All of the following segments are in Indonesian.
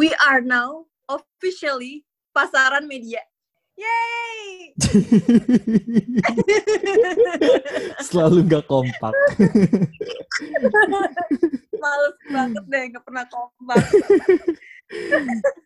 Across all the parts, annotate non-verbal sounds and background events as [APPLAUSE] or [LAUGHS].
we are now officially pasaran media. Yay! [LAUGHS] Selalu nggak kompak. [LAUGHS] Males banget deh, nggak pernah kompak. [LAUGHS]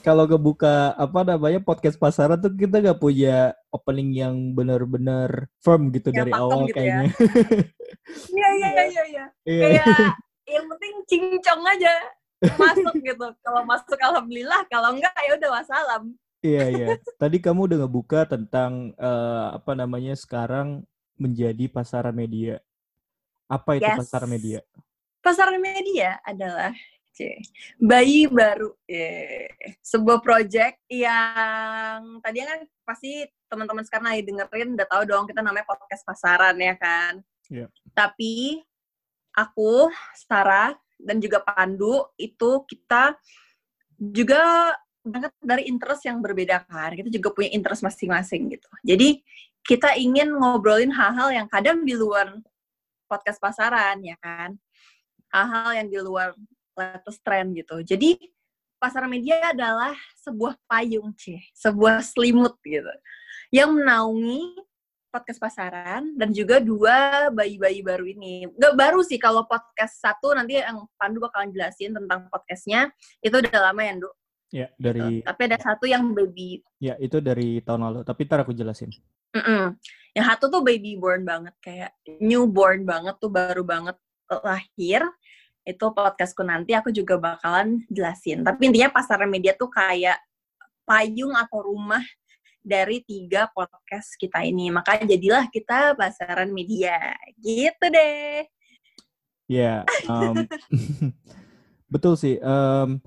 Kalau kebuka apa namanya podcast pasaran tuh kita nggak punya opening yang benar-benar firm gitu Yang dari awal gitu ya. kayaknya. [LAUGHS] Iya, iya, iya, iya, iya. Iya. Kayak [LAUGHS] yang penting cincong aja masuk gitu. Kalau masuk alhamdulillah, kalau enggak ya udah wassalam. Iya iya. Tadi kamu udah ngebuka tentang eh, apa namanya sekarang menjadi pasaran media. Apa itu Yes. pasaran media? Pasaran media adalah cie, bayi baru, Ye. sebuah project yang tadi kan pasti teman-teman sekarang lagi dengerin udah tahu dong kita namanya podcast pasaran ya kan. Iya. Tapi aku, Sarah dan juga Pandu itu kita juga banget dari interest yang berbeda kan. Kita juga punya interest masing-masing gitu. Jadi kita ingin ngobrolin hal-hal yang kadang di luar podcast pasaran ya kan. Hal-hal yang di luar latest trend gitu. Jadi pasaran media adalah sebuah payung, C, sebuah selimut gitu. Yang menaungi podcast pasaran dan juga dua bayi-bayi baru ini. Gak baru sih kalau podcast satu nanti yang Pandu bakalan jelasin tentang podcastnya. Itu udah lama ya, Ndu? Ya Gitu. dari Tapi ada satu yang baby ya itu dari tahun lalu. Tapi ntar aku jelasin. Mm-mm. Yang satu tuh baby born banget, kayak newborn banget tuh baru banget lahir. Itu podcastku nanti aku juga bakalan jelasin. Tapi intinya pasaran media tuh kayak payung atau rumah dari tiga podcast kita ini. Makanya jadilah kita pasaran media. Gitu deh. Ya, um, [LAUGHS] betul sih. Um,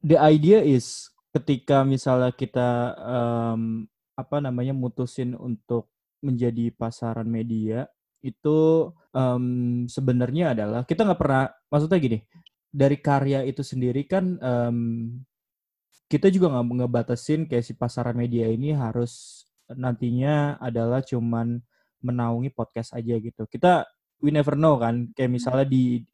the idea is ketika misalnya kita um, apa namanya mutusin untuk menjadi pasaran media itu um, sebenarnya adalah kita nggak pernah maksudnya gini dari karya itu sendiri kan um, kita juga nggak ngebatasin kayak si pasaran media ini harus nantinya adalah cuman menaungi podcast aja gitu. Kita we never know kan kayak misalnya di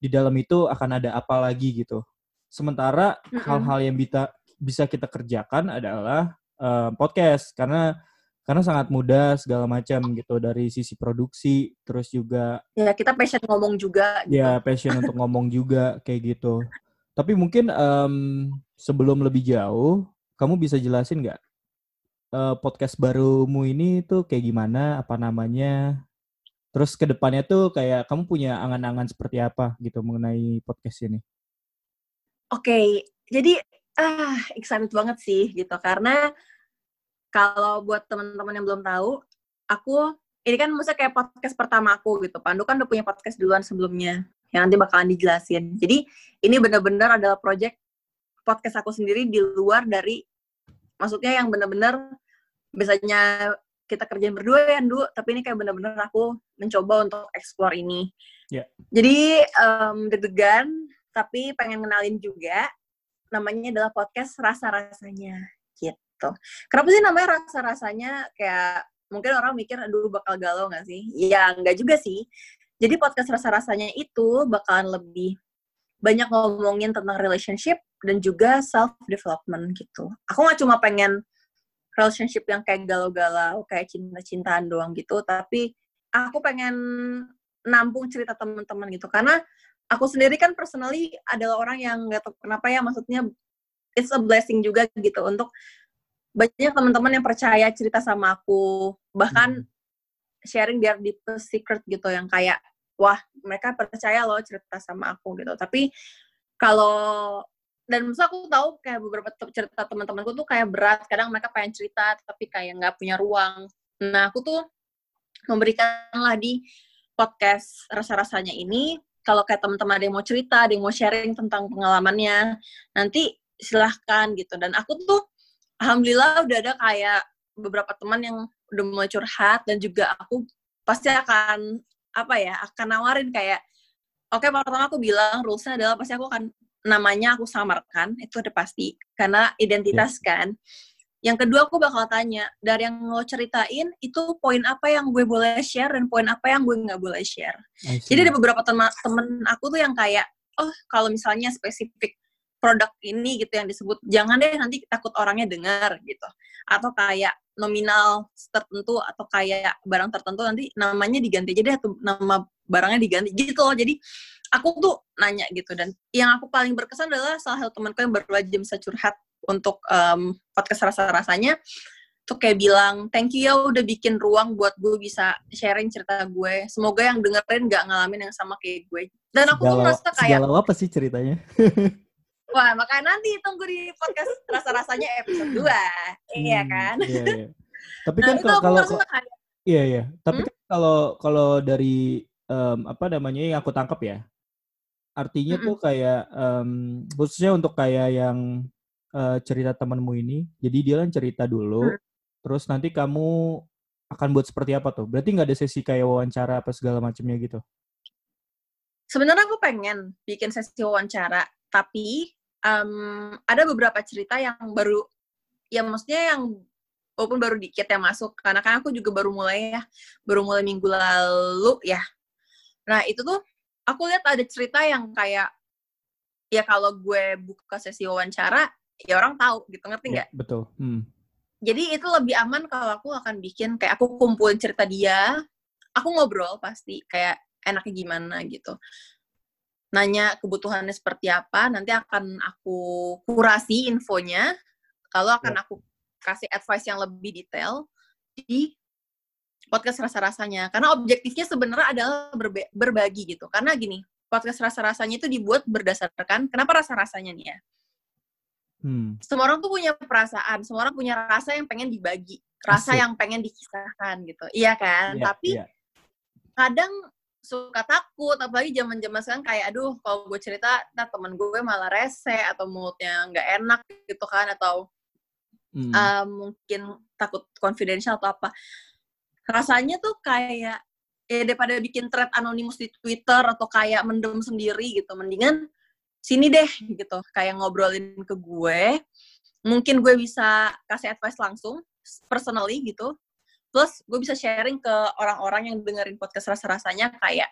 di dalam itu akan ada apa lagi gitu. Sementara Mm-mm. hal-hal yang bisa bisa kita kerjakan adalah eh, podcast. Karena karena sangat mudah segala macam gitu dari sisi produksi terus juga Ya kita passion ngomong juga. Gitu. ya passion untuk ngomong juga kayak gitu tapi mungkin em, sebelum lebih jauh kamu bisa jelasin nggak eh, podcast barumu ini tuh kayak gimana apa namanya terus ke depannya tuh kayak kamu punya angan-angan seperti apa gitu mengenai podcast ini Oke, jadi ah excited banget sih gitu karena kalau buat teman-teman yang belum tahu, aku ini kan maksudnya kayak podcast pertama aku gitu. Pandu kan udah punya podcast duluan sebelumnya yang nanti bakalan dijelasin. Jadi ini benar-benar adalah project podcast aku sendiri di luar dari maksudnya yang benar-benar biasanya kita kerjain berdua ya, Ndu, tapi ini kayak benar-benar aku mencoba untuk explore ini. Ya. Jadi em, deg-degan tapi pengen kenalin juga namanya adalah podcast rasa-rasanya gitu. Kenapa sih namanya rasa-rasanya kayak mungkin orang mikir aduh bakal galau nggak sih? Ya nggak juga sih. Jadi podcast rasa-rasanya itu bakalan lebih banyak ngomongin tentang relationship dan juga self development gitu. Aku nggak cuma pengen relationship yang kayak galau-galau, kayak cinta-cintaan doang gitu, tapi aku pengen nampung cerita teman-teman gitu karena aku sendiri kan personally adalah orang yang nggak tahu kenapa ya maksudnya it's a blessing juga gitu untuk banyak teman-teman yang percaya cerita sama aku. Bahkan sharing their deepest secret gitu yang kayak wah mereka percaya loh cerita sama aku gitu. Tapi kalau dan maksud aku tahu kayak beberapa cerita teman-temanku tuh kayak berat. Kadang mereka pengen cerita tapi kayak nggak punya ruang. Nah aku tuh memberikanlah di podcast rasa-rasanya ini kalau kayak teman-teman ada yang mau cerita, ada yang mau sharing tentang pengalamannya, nanti silahkan gitu. Dan aku tuh alhamdulillah udah ada kayak beberapa teman yang udah mulai curhat dan juga aku pasti akan apa ya akan nawarin kayak oke okay, pertama aku bilang rulesnya adalah pasti aku akan namanya aku samarkan itu udah pasti karena identitas yeah. kan yang kedua aku bakal tanya dari yang lo ceritain itu poin apa yang gue boleh share dan poin apa yang gue nggak boleh share. Jadi ada beberapa teman temen aku tuh yang kayak oh kalau misalnya spesifik produk ini gitu yang disebut jangan deh nanti takut orangnya dengar gitu. Atau kayak nominal tertentu atau kayak barang tertentu nanti namanya diganti aja deh atau nama barangnya diganti gitu loh. Jadi aku tuh nanya gitu dan yang aku paling berkesan adalah salah satu temanku yang baru aja bisa curhat untuk um, podcast rasa-rasanya tuh kayak bilang thank you ya udah bikin ruang buat gue bisa sharing cerita gue. Semoga yang dengerin gak ngalamin yang sama kayak gue. Dan aku segala, tuh merasa kayak apa sih ceritanya [LAUGHS] wah makanya nanti tunggu di podcast rasa-rasanya episode 2 iya hmm, iya kan iya, iya. tapi nah, kan kalau kalau iya iya tapi hmm? kan kalau kalau dari um, apa namanya yang aku tangkap ya artinya -hmm. tuh kayak um, khususnya untuk kayak yang uh, cerita temanmu ini. Jadi dia kan cerita dulu, hmm. terus nanti kamu akan buat seperti apa tuh? Berarti nggak ada sesi kayak wawancara apa segala macamnya gitu? Sebenarnya aku pengen bikin sesi wawancara, tapi um, ada beberapa cerita yang baru, ya maksudnya yang walaupun baru dikit yang masuk, karena kan aku juga baru mulai ya, baru mulai minggu lalu ya. Nah itu tuh aku lihat ada cerita yang kayak ya kalau gue buka sesi wawancara ya orang tahu gitu ngerti ya, nggak? Ya, betul. Hmm. Jadi itu lebih aman kalau aku akan bikin kayak aku kumpulin cerita dia, aku ngobrol pasti kayak enaknya gimana gitu. Nanya kebutuhannya seperti apa, nanti akan aku kurasi infonya. Kalau akan ya. aku kasih advice yang lebih detail di podcast rasa-rasanya. Karena objektifnya sebenarnya adalah berbagi gitu. Karena gini, podcast rasa-rasanya itu dibuat berdasarkan kenapa rasa-rasanya nih ya. Hmm. Semua orang tuh punya perasaan, semua orang punya rasa yang pengen dibagi, rasa Asik. yang pengen dikisahkan gitu. Iya kan? Yeah, Tapi yeah. kadang suka takut, apalagi zaman-zaman sekarang kayak aduh kalau gue cerita, nah temen gue malah rese atau mulutnya nggak enak gitu kan atau hmm. uh, mungkin takut confidential atau apa. Rasanya tuh kayak ya daripada bikin thread anonimus di Twitter atau kayak mendem sendiri gitu, mendingan sini deh gitu kayak ngobrolin ke gue mungkin gue bisa kasih advice langsung personally gitu plus gue bisa sharing ke orang-orang yang dengerin podcast rasa-rasanya kayak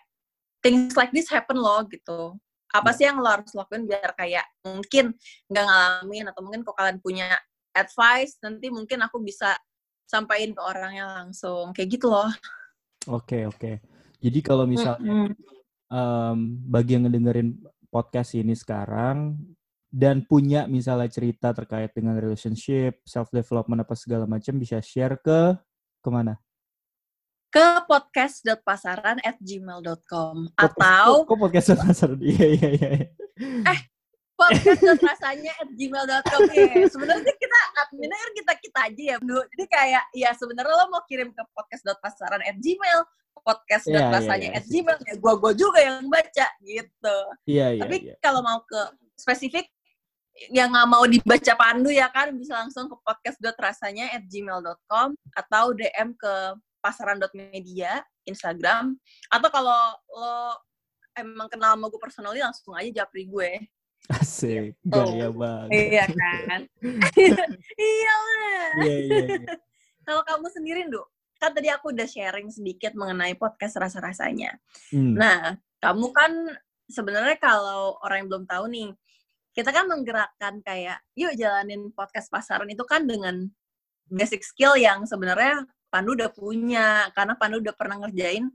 things like this happen loh gitu apa ya. sih yang lo harus lakuin biar kayak mungkin nggak ngalamin atau mungkin kok kalian punya advice nanti mungkin aku bisa sampaikan ke orangnya langsung kayak gitu loh oke okay, oke okay. jadi kalau misalnya mm -hmm. um, bagi yang ngedengerin podcast ini sekarang dan punya misalnya cerita terkait dengan relationship, self development apa segala macam bisa share ke ke mana? Ke podcast.pasaran at gmail.com atau kok, kok podcast.pasaran? [LAUGHS] Iya iya iya. Eh podcast.rasanya at gmail.com ya. Sebenarnya kita adminnya kan kita kita aja ya, Bu. Jadi kayak ya sebenarnya lo mau kirim ke podcast.pasaran at gmail podcast yeah, iya, rasanya yeah, yeah. at gmail ya gue gue juga yang baca gitu yeah, yeah, tapi yeah. kalau mau ke spesifik yang nggak mau dibaca pandu ya kan bisa langsung ke podcast.rasanya at gmail.com atau DM ke pasaran.media Instagram atau kalau lo emang kenal sama gue personally langsung aja japri gue Asik, gitu. gaya banget. Iya kan? [LAUGHS] iya lah. Iya, iya, iya. Kalau kamu sendiri, Duk, kan tadi aku udah sharing sedikit mengenai podcast rasa-rasanya. Hmm. Nah, kamu kan sebenarnya kalau orang yang belum tahu nih, kita kan menggerakkan kayak, yuk jalanin podcast pasaran itu kan dengan basic skill yang sebenarnya Pandu udah punya, karena Pandu udah pernah ngerjain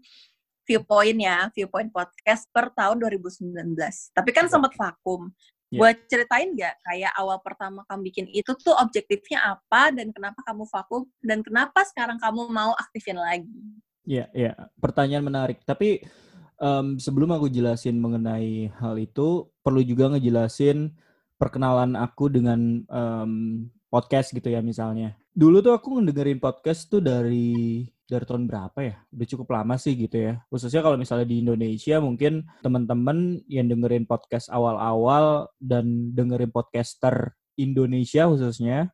viewpoint ya, viewpoint podcast per tahun 2019. Tapi kan sempat vakum. Yeah. Buat ceritain nggak kayak awal pertama kamu bikin itu tuh objektifnya apa dan kenapa kamu vakum dan kenapa sekarang kamu mau aktifin lagi? Iya, yeah, iya. Yeah. Pertanyaan menarik. Tapi um, sebelum aku jelasin mengenai hal itu, perlu juga ngejelasin perkenalan aku dengan um, podcast gitu ya misalnya. Dulu tuh aku ngedengerin podcast tuh dari dari tahun berapa ya? Udah cukup lama sih gitu ya. Khususnya kalau misalnya di Indonesia mungkin teman-teman yang dengerin podcast awal-awal dan dengerin podcaster Indonesia khususnya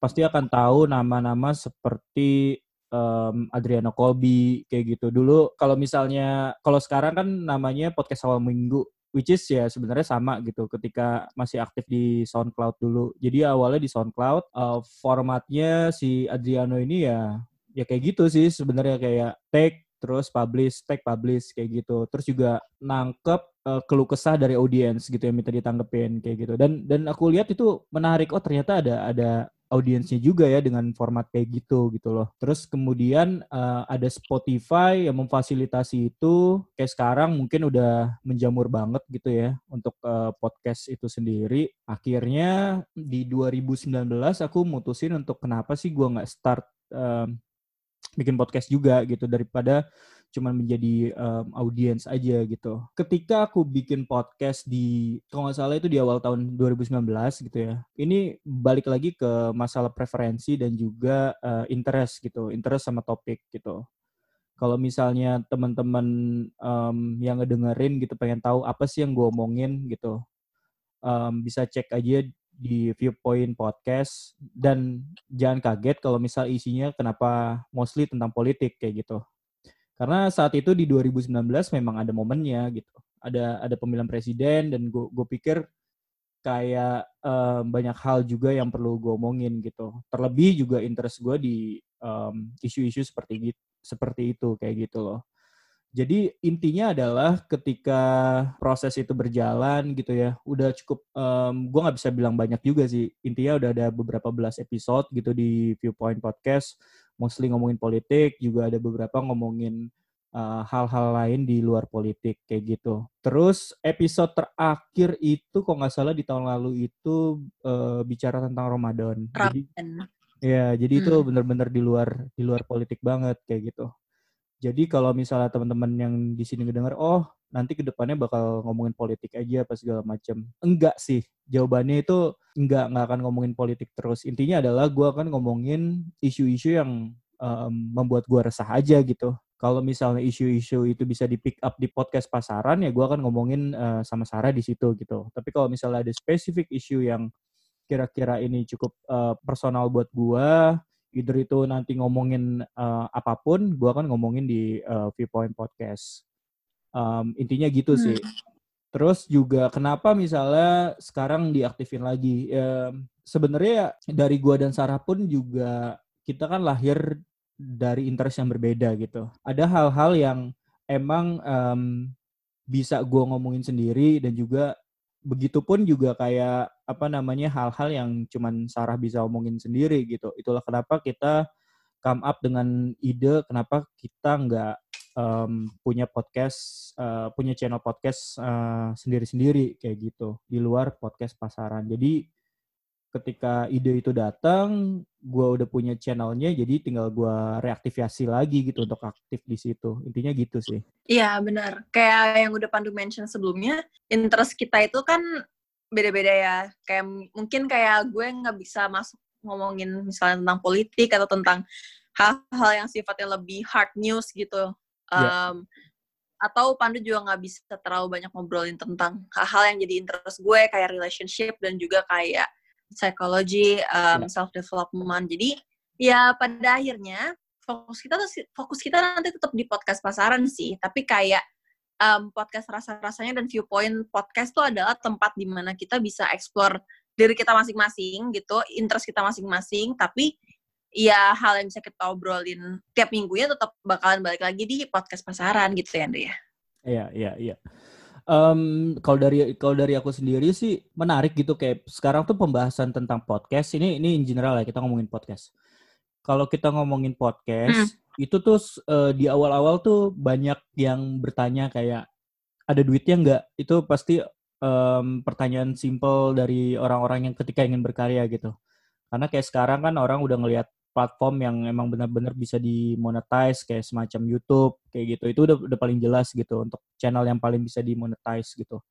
pasti akan tahu nama-nama seperti um, Adriano Colby kayak gitu. Dulu kalau misalnya kalau sekarang kan namanya podcast awal minggu which is ya sebenarnya sama gitu ketika masih aktif di SoundCloud dulu. Jadi awalnya di SoundCloud uh, formatnya si Adriano ini ya ya kayak gitu sih sebenarnya kayak take terus publish, tag publish kayak gitu. Terus juga nangkep uh, keluh kesah dari audiens gitu yang minta ditanggepin kayak gitu. Dan dan aku lihat itu menarik. Oh ternyata ada ada audiensnya juga ya dengan format kayak gitu gitu loh. Terus kemudian uh, ada Spotify yang memfasilitasi itu kayak sekarang mungkin udah menjamur banget gitu ya untuk uh, podcast itu sendiri. Akhirnya di 2019 aku mutusin untuk kenapa sih gua nggak start uh, bikin podcast juga gitu daripada cuman menjadi um, audiens aja gitu. Ketika aku bikin podcast di kalau nggak salah itu di awal tahun 2019 gitu ya. Ini balik lagi ke masalah preferensi dan juga uh, interest gitu, interest sama topik gitu. Kalau misalnya teman-teman um, yang ngedengerin gitu pengen tahu apa sih yang gue omongin gitu, um, bisa cek aja di Viewpoint Podcast dan jangan kaget kalau misal isinya kenapa mostly tentang politik kayak gitu. Karena saat itu di 2019 memang ada momennya gitu. Ada ada pemilihan presiden dan gue pikir kayak um, banyak hal juga yang perlu gue omongin gitu. Terlebih juga interest gue di isu-isu um, seperti gitu, seperti itu kayak gitu loh. Jadi intinya adalah ketika proses itu berjalan gitu ya, udah cukup, um, gue nggak bisa bilang banyak juga sih. Intinya udah ada beberapa belas episode gitu di Viewpoint Podcast, mostly ngomongin politik, juga ada beberapa ngomongin hal hal-hal lain di luar politik kayak gitu. Terus episode terakhir itu kok nggak salah di tahun lalu itu uh, bicara tentang Ramadan. Jadi, ya, jadi hmm. itu benar-benar di luar di luar politik banget kayak gitu. Jadi kalau misalnya teman-teman yang di sini ngedenger, oh nanti ke depannya bakal ngomongin politik aja apa segala macam. Enggak sih, jawabannya itu enggak nggak akan ngomongin politik terus. Intinya adalah gue akan ngomongin isu-isu yang um, membuat gue resah aja gitu. Kalau misalnya isu-isu itu bisa di pick up di podcast pasaran ya gue akan ngomongin uh, sama Sarah di situ gitu. Tapi kalau misalnya ada spesifik isu yang kira-kira ini cukup uh, personal buat gue either itu nanti ngomongin uh, apa pun, gue akan ngomongin di uh, Viewpoint Podcast. Um, intinya gitu hmm. sih. Terus juga kenapa misalnya sekarang diaktifin lagi? Um, Sebenarnya dari gue dan Sarah pun juga kita kan lahir dari interest yang berbeda gitu. Ada hal-hal yang emang um, bisa gue ngomongin sendiri dan juga begitupun juga kayak apa namanya hal-hal yang cuman Sarah bisa omongin sendiri gitu. Itulah kenapa kita come up dengan ide kenapa kita nggak um, punya podcast, uh, punya channel podcast uh, sendiri-sendiri kayak gitu di luar podcast pasaran. Jadi ketika ide itu datang, gue udah punya channelnya, jadi tinggal gue reaktivasi lagi gitu untuk aktif di situ. Intinya gitu sih. Iya benar. Kayak yang udah Pandu mention sebelumnya, interest kita itu kan beda-beda ya. Kayak mungkin kayak gue nggak bisa masuk ngomongin misalnya tentang politik atau tentang hal-hal yang sifatnya lebih hard news gitu. Um, iya. yeah. Atau Pandu juga nggak bisa terlalu banyak ngobrolin tentang hal-hal yang jadi interest gue kayak relationship dan juga kayak psikologi, um, yeah. self development. Jadi ya pada akhirnya fokus kita tuh fokus kita nanti tetap di podcast pasaran sih, tapi kayak um, podcast rasa-rasanya dan viewpoint podcast tuh adalah tempat di mana kita bisa explore diri kita masing-masing gitu, interest kita masing-masing, tapi ya hal yang bisa kita obrolin tiap minggunya tetap bakalan balik lagi di podcast pasaran gitu ya, Andre ya. Iya, iya, iya. Um, kalau dari kalau dari aku sendiri sih menarik gitu kayak sekarang tuh pembahasan tentang podcast ini ini in general ya kita ngomongin podcast. Kalau kita ngomongin podcast hmm. Itu tuh uh, di awal-awal tuh banyak yang bertanya kayak ada duitnya nggak? Itu pasti um, pertanyaan simple dari orang-orang yang ketika ingin berkarya gitu. Karena kayak sekarang kan orang udah ngelihat platform yang emang benar-benar bisa dimonetize kayak semacam YouTube kayak gitu itu udah udah paling jelas gitu untuk channel yang paling bisa dimonetize gitu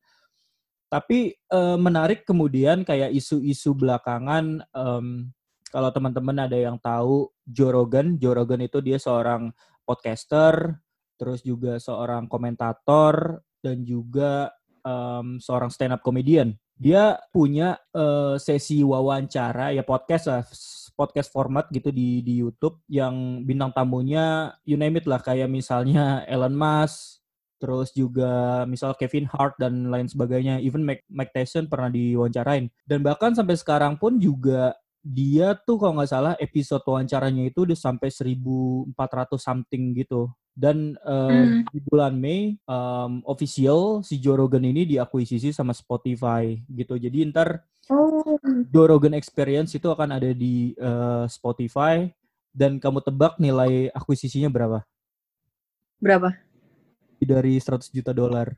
tapi e, menarik kemudian kayak isu-isu belakangan um, kalau teman-teman ada yang tahu Joe Rogan Joe Rogan itu dia seorang podcaster terus juga seorang komentator dan juga um, seorang stand up comedian dia punya uh, sesi wawancara ya podcast lah podcast format gitu di di YouTube yang bintang tamunya you name it lah kayak misalnya [LAUGHS] Elon Musk, terus juga misal Kevin Hart dan lain sebagainya, even Mike, Mike Tyson pernah diwawancarain. Dan bahkan sampai sekarang pun juga dia tuh kalau nggak salah episode wawancaranya itu udah sampai 1400 something gitu. Dan uh, mm. di bulan Mei um, official si Joe Rogan ini diakuisisi sama Spotify gitu. Jadi ntar oh. Joe Rogan Experience itu akan ada di uh, Spotify dan kamu tebak nilai akuisisinya berapa? Berapa? Dari 100 juta dolar.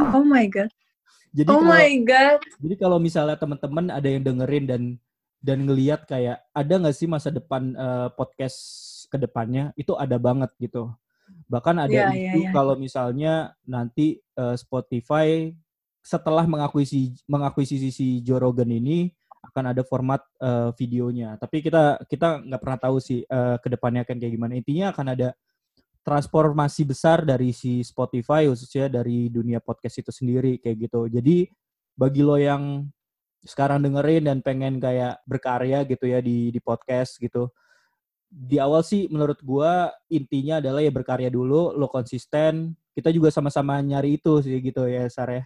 Oh my god. [LAUGHS] jadi oh kalau, my god. Jadi kalau misalnya teman-teman ada yang dengerin dan dan ngeliat kayak ada nggak sih masa depan uh, podcast ke depannya itu ada banget gitu. Bahkan ada yeah, itu yeah, yeah. kalau misalnya nanti uh, Spotify setelah mengakuisisi mengakuisisi si Joe Rogan ini akan ada format uh, videonya. Tapi kita kita nggak pernah tahu sih uh, ke depannya akan kayak gimana. Intinya akan ada transformasi besar dari si Spotify khususnya dari dunia podcast itu sendiri kayak gitu. Jadi bagi lo yang sekarang dengerin dan pengen kayak berkarya gitu ya di di podcast gitu. Di awal sih menurut gua intinya adalah ya berkarya dulu, lo konsisten. Kita juga sama-sama nyari itu sih gitu ya Sar ya.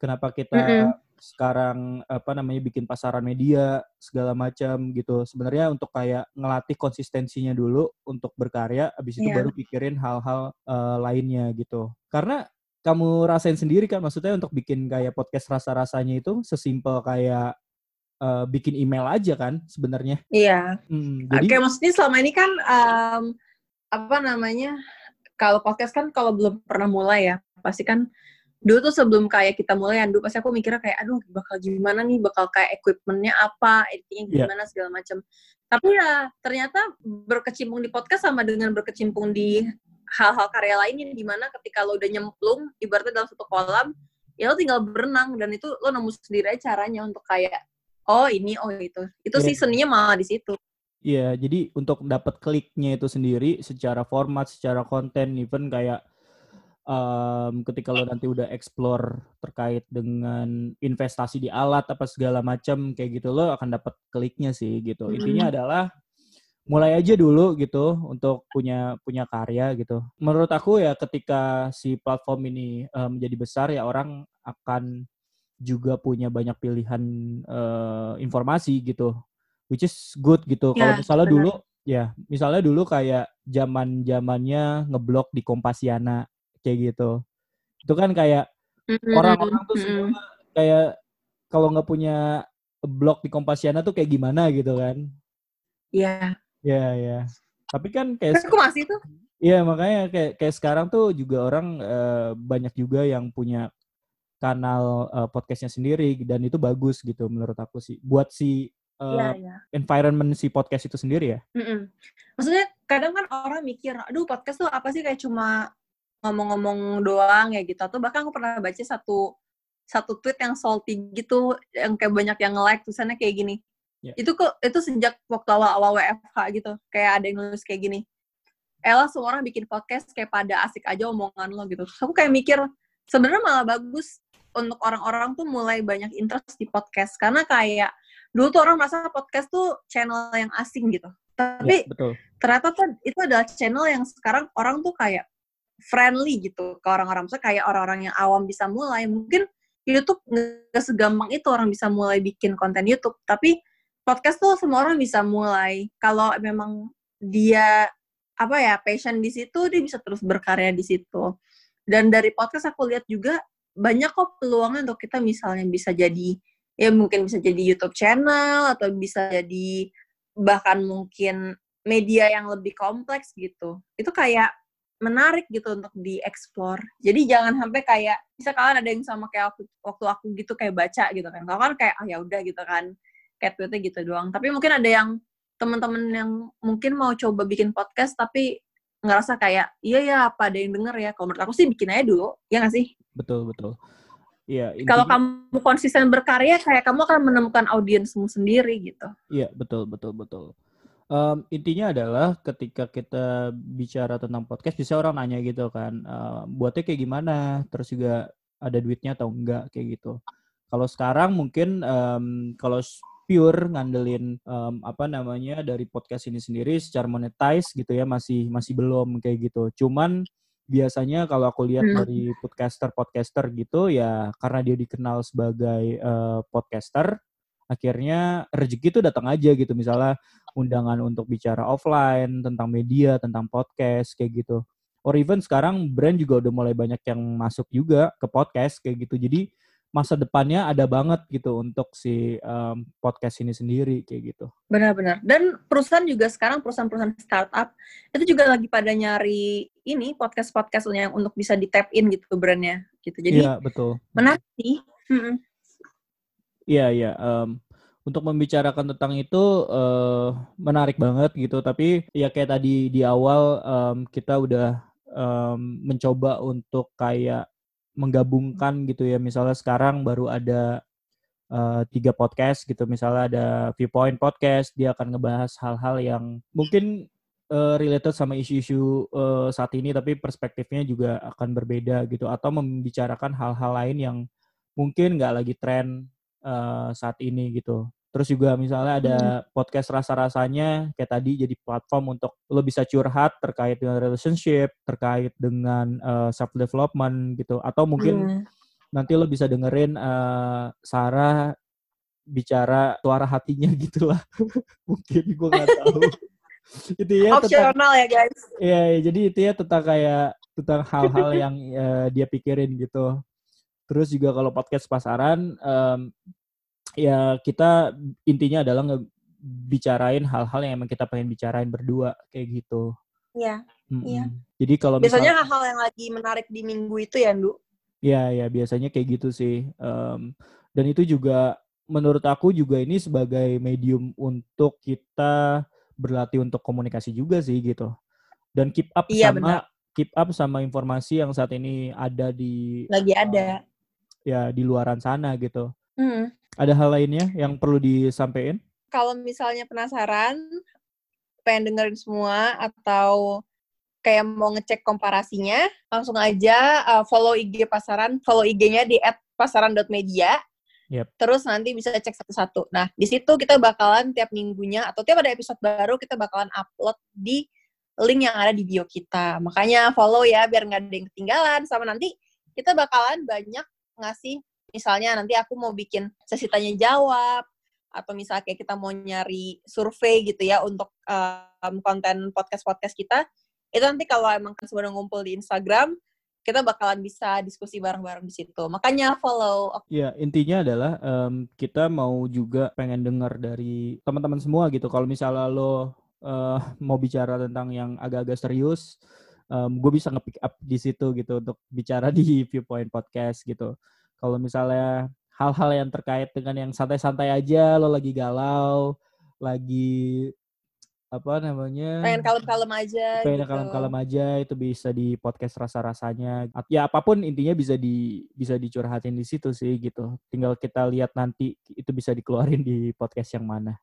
Kenapa kita mm -hmm. sekarang apa namanya bikin pasaran media segala macam gitu. Sebenarnya untuk kayak ngelatih konsistensinya dulu untuk berkarya, abis itu yeah. baru pikirin hal-hal uh, lainnya gitu. Karena kamu rasain sendiri kan maksudnya untuk bikin kayak podcast rasa-rasanya itu sesimpel kayak uh, bikin email aja kan sebenarnya. Iya. Hmm, jadi... Oke, maksudnya selama ini kan um, apa namanya? Kalau podcast kan kalau belum pernah mulai ya, pasti kan dulu tuh sebelum kayak kita mulai Andu pasti aku mikirnya kayak aduh bakal gimana nih bakal kayak equipmentnya apa editingnya iya. gimana yeah. segala macam tapi ya ternyata berkecimpung di podcast sama dengan berkecimpung di hal-hal karya lainnya di mana ketika lo udah nyemplung ibaratnya dalam satu kolam ya lo tinggal berenang dan itu lo nemu sendiri aja caranya untuk kayak oh ini oh itu itu yeah. sih seninya malah di situ Iya, yeah, jadi untuk dapat kliknya itu sendiri secara format, secara konten, even kayak um, ketika lo nanti udah explore terkait dengan investasi di alat apa segala macam kayak gitu lo akan dapat kliknya sih gitu. Intinya adalah mulai aja dulu gitu untuk punya punya karya gitu. Menurut aku ya ketika si platform ini uh, menjadi besar ya orang akan juga punya banyak pilihan uh, informasi gitu, which is good gitu. Ya, Kalau misalnya bener. dulu ya, misalnya dulu kayak zaman zamannya ngeblok di Kompasiana kayak gitu, itu kan kayak orang-orang tuh semua kayak kalau nggak punya blog di Kompasiana tuh kayak gimana gitu kan? Iya. Iya, iya. Tapi kan kayak Aku masih tuh. Iya, makanya kayak kayak sekarang tuh juga orang uh, banyak juga yang punya kanal uh, podcastnya sendiri dan itu bagus gitu menurut aku sih. Buat si uh, ya, ya. environment si podcast itu sendiri ya. Mm -mm. Maksudnya kadang kan orang mikir, aduh podcast tuh apa sih kayak cuma ngomong-ngomong doang ya gitu. Atau bahkan aku pernah baca satu satu tweet yang salty gitu, yang kayak banyak yang like tulisannya kayak gini Yeah. Itu kok itu sejak waktu awal-awal WFH gitu. Kayak ada yang nulis kayak gini. Ella semua orang bikin podcast kayak pada asik aja omongan lo gitu. Aku kayak mikir sebenarnya malah bagus untuk orang-orang tuh mulai banyak interest di podcast karena kayak dulu tuh orang merasa podcast tuh channel yang asing gitu. Tapi yeah, betul. ternyata tuh itu adalah channel yang sekarang orang tuh kayak friendly gitu ke orang-orang. Misalnya kayak orang-orang yang awam bisa mulai. Mungkin YouTube nggak segampang itu orang bisa mulai bikin konten YouTube. Tapi podcast tuh semua orang bisa mulai. Kalau memang dia apa ya passion di situ, dia bisa terus berkarya di situ. Dan dari podcast aku lihat juga banyak kok peluangnya untuk kita misalnya bisa jadi ya mungkin bisa jadi YouTube channel atau bisa jadi bahkan mungkin media yang lebih kompleks gitu. Itu kayak menarik gitu untuk dieksplor. Jadi jangan sampai kayak bisa kalian ada yang sama kayak waktu, waktu aku gitu kayak baca gitu kan. Kalau kan kayak oh ya udah gitu kan cat gitu doang. Tapi mungkin ada yang teman-teman yang mungkin mau coba bikin podcast tapi ngerasa kayak iya ya apa ada yang denger ya. Kalau menurut aku sih bikin aja dulu, ya nggak sih? Betul betul. Iya. Kalau kamu konsisten berkarya, kayak kamu akan menemukan audiensmu sendiri gitu. Iya betul betul betul. Um, intinya adalah ketika kita bicara tentang podcast, bisa orang nanya gitu kan, uh, buatnya kayak gimana, terus juga ada duitnya atau enggak kayak gitu. Kalau sekarang mungkin um, kalau pure ngandelin um, apa namanya dari podcast ini sendiri secara monetize gitu ya masih masih belum kayak gitu. Cuman biasanya kalau aku lihat hmm. dari podcaster-podcaster gitu ya karena dia dikenal sebagai uh, podcaster akhirnya rezeki itu datang aja gitu misalnya undangan untuk bicara offline tentang media tentang podcast kayak gitu or even sekarang brand juga udah mulai banyak yang masuk juga ke podcast kayak gitu jadi masa depannya ada banget gitu untuk si um, podcast ini sendiri kayak gitu. Benar-benar. Dan perusahaan juga sekarang perusahaan-perusahaan startup itu juga lagi pada nyari ini podcast-podcast yang untuk bisa di tap in gitu brandnya gitu. Jadi Iya, betul. Menarik sih. Iya, iya. Um, untuk membicarakan tentang itu uh, menarik banget gitu. Tapi ya kayak tadi di awal um, kita udah um, mencoba untuk kayak menggabungkan gitu ya. Misalnya sekarang baru ada uh, tiga podcast gitu. Misalnya ada viewpoint podcast dia akan ngebahas hal-hal yang mungkin uh, related sama isu-isu uh, saat ini tapi perspektifnya juga akan berbeda gitu. Atau membicarakan hal-hal lain yang mungkin nggak lagi tren uh, saat ini gitu Terus juga misalnya ada hmm. podcast rasa-rasanya kayak tadi jadi platform untuk lo bisa curhat terkait dengan relationship, terkait dengan uh, eh, self development gitu atau mungkin hmm. nanti lo bisa dengerin uh, Sarah bicara suara hatinya [LAUGHS] gitu lah. mungkin gue nggak tahu. [LAUGHS] itu ya opsional ya guys. Iya, ya, jadi itu ya tentang kayak tentang hal-hal [LAUGHS] yang uh, dia pikirin gitu. Terus juga kalau podcast pasaran um, ya kita intinya adalah ngebicarain hal-hal yang emang kita pengen bicarain berdua kayak gitu. Iya. Mm -mm. Iya. Jadi kalau biasanya hal-hal yang lagi menarik di minggu itu ya, Ndu? Iya, ya biasanya kayak gitu sih. Um, dan itu juga menurut aku juga ini sebagai medium untuk kita berlatih untuk komunikasi juga sih gitu. Dan keep up iya, sama benar. keep up sama informasi yang saat ini ada di lagi ada. Um, ya di luaran sana gitu. Mm. Ada hal lainnya yang perlu disampaikan? Kalau misalnya penasaran, pengen dengerin semua atau kayak mau ngecek komparasinya, langsung aja uh, follow IG pasaran, follow IG-nya di @pasaran.media. Yep. Terus nanti bisa cek satu-satu. Nah, di situ kita bakalan tiap minggunya atau tiap ada episode baru kita bakalan upload di link yang ada di bio kita. Makanya follow ya biar nggak ada yang ketinggalan sama nanti kita bakalan banyak ngasih misalnya nanti aku mau bikin sesi tanya jawab atau misalnya kayak kita mau nyari survei gitu ya untuk um, konten podcast-podcast kita, itu nanti kalau emang sudah ngumpul di Instagram, kita bakalan bisa diskusi bareng-bareng di situ. Makanya follow. Ya, intinya adalah um, kita mau juga pengen dengar dari teman-teman semua gitu. Kalau misalnya lo uh, mau bicara tentang yang agak-agak serius, um, gue bisa nge-pick up di situ gitu untuk bicara di Viewpoint Podcast gitu kalau misalnya hal-hal yang terkait dengan yang santai-santai aja lo lagi galau lagi apa namanya pengen kalem-kalem aja pengen gitu. kalem-kalem aja itu bisa di podcast rasa-rasanya. Ya apa pun intinya bisa di bisa dicurhatin di situ sih gitu. Tinggal kita lihat nanti itu bisa dikeluarin di podcast yang mana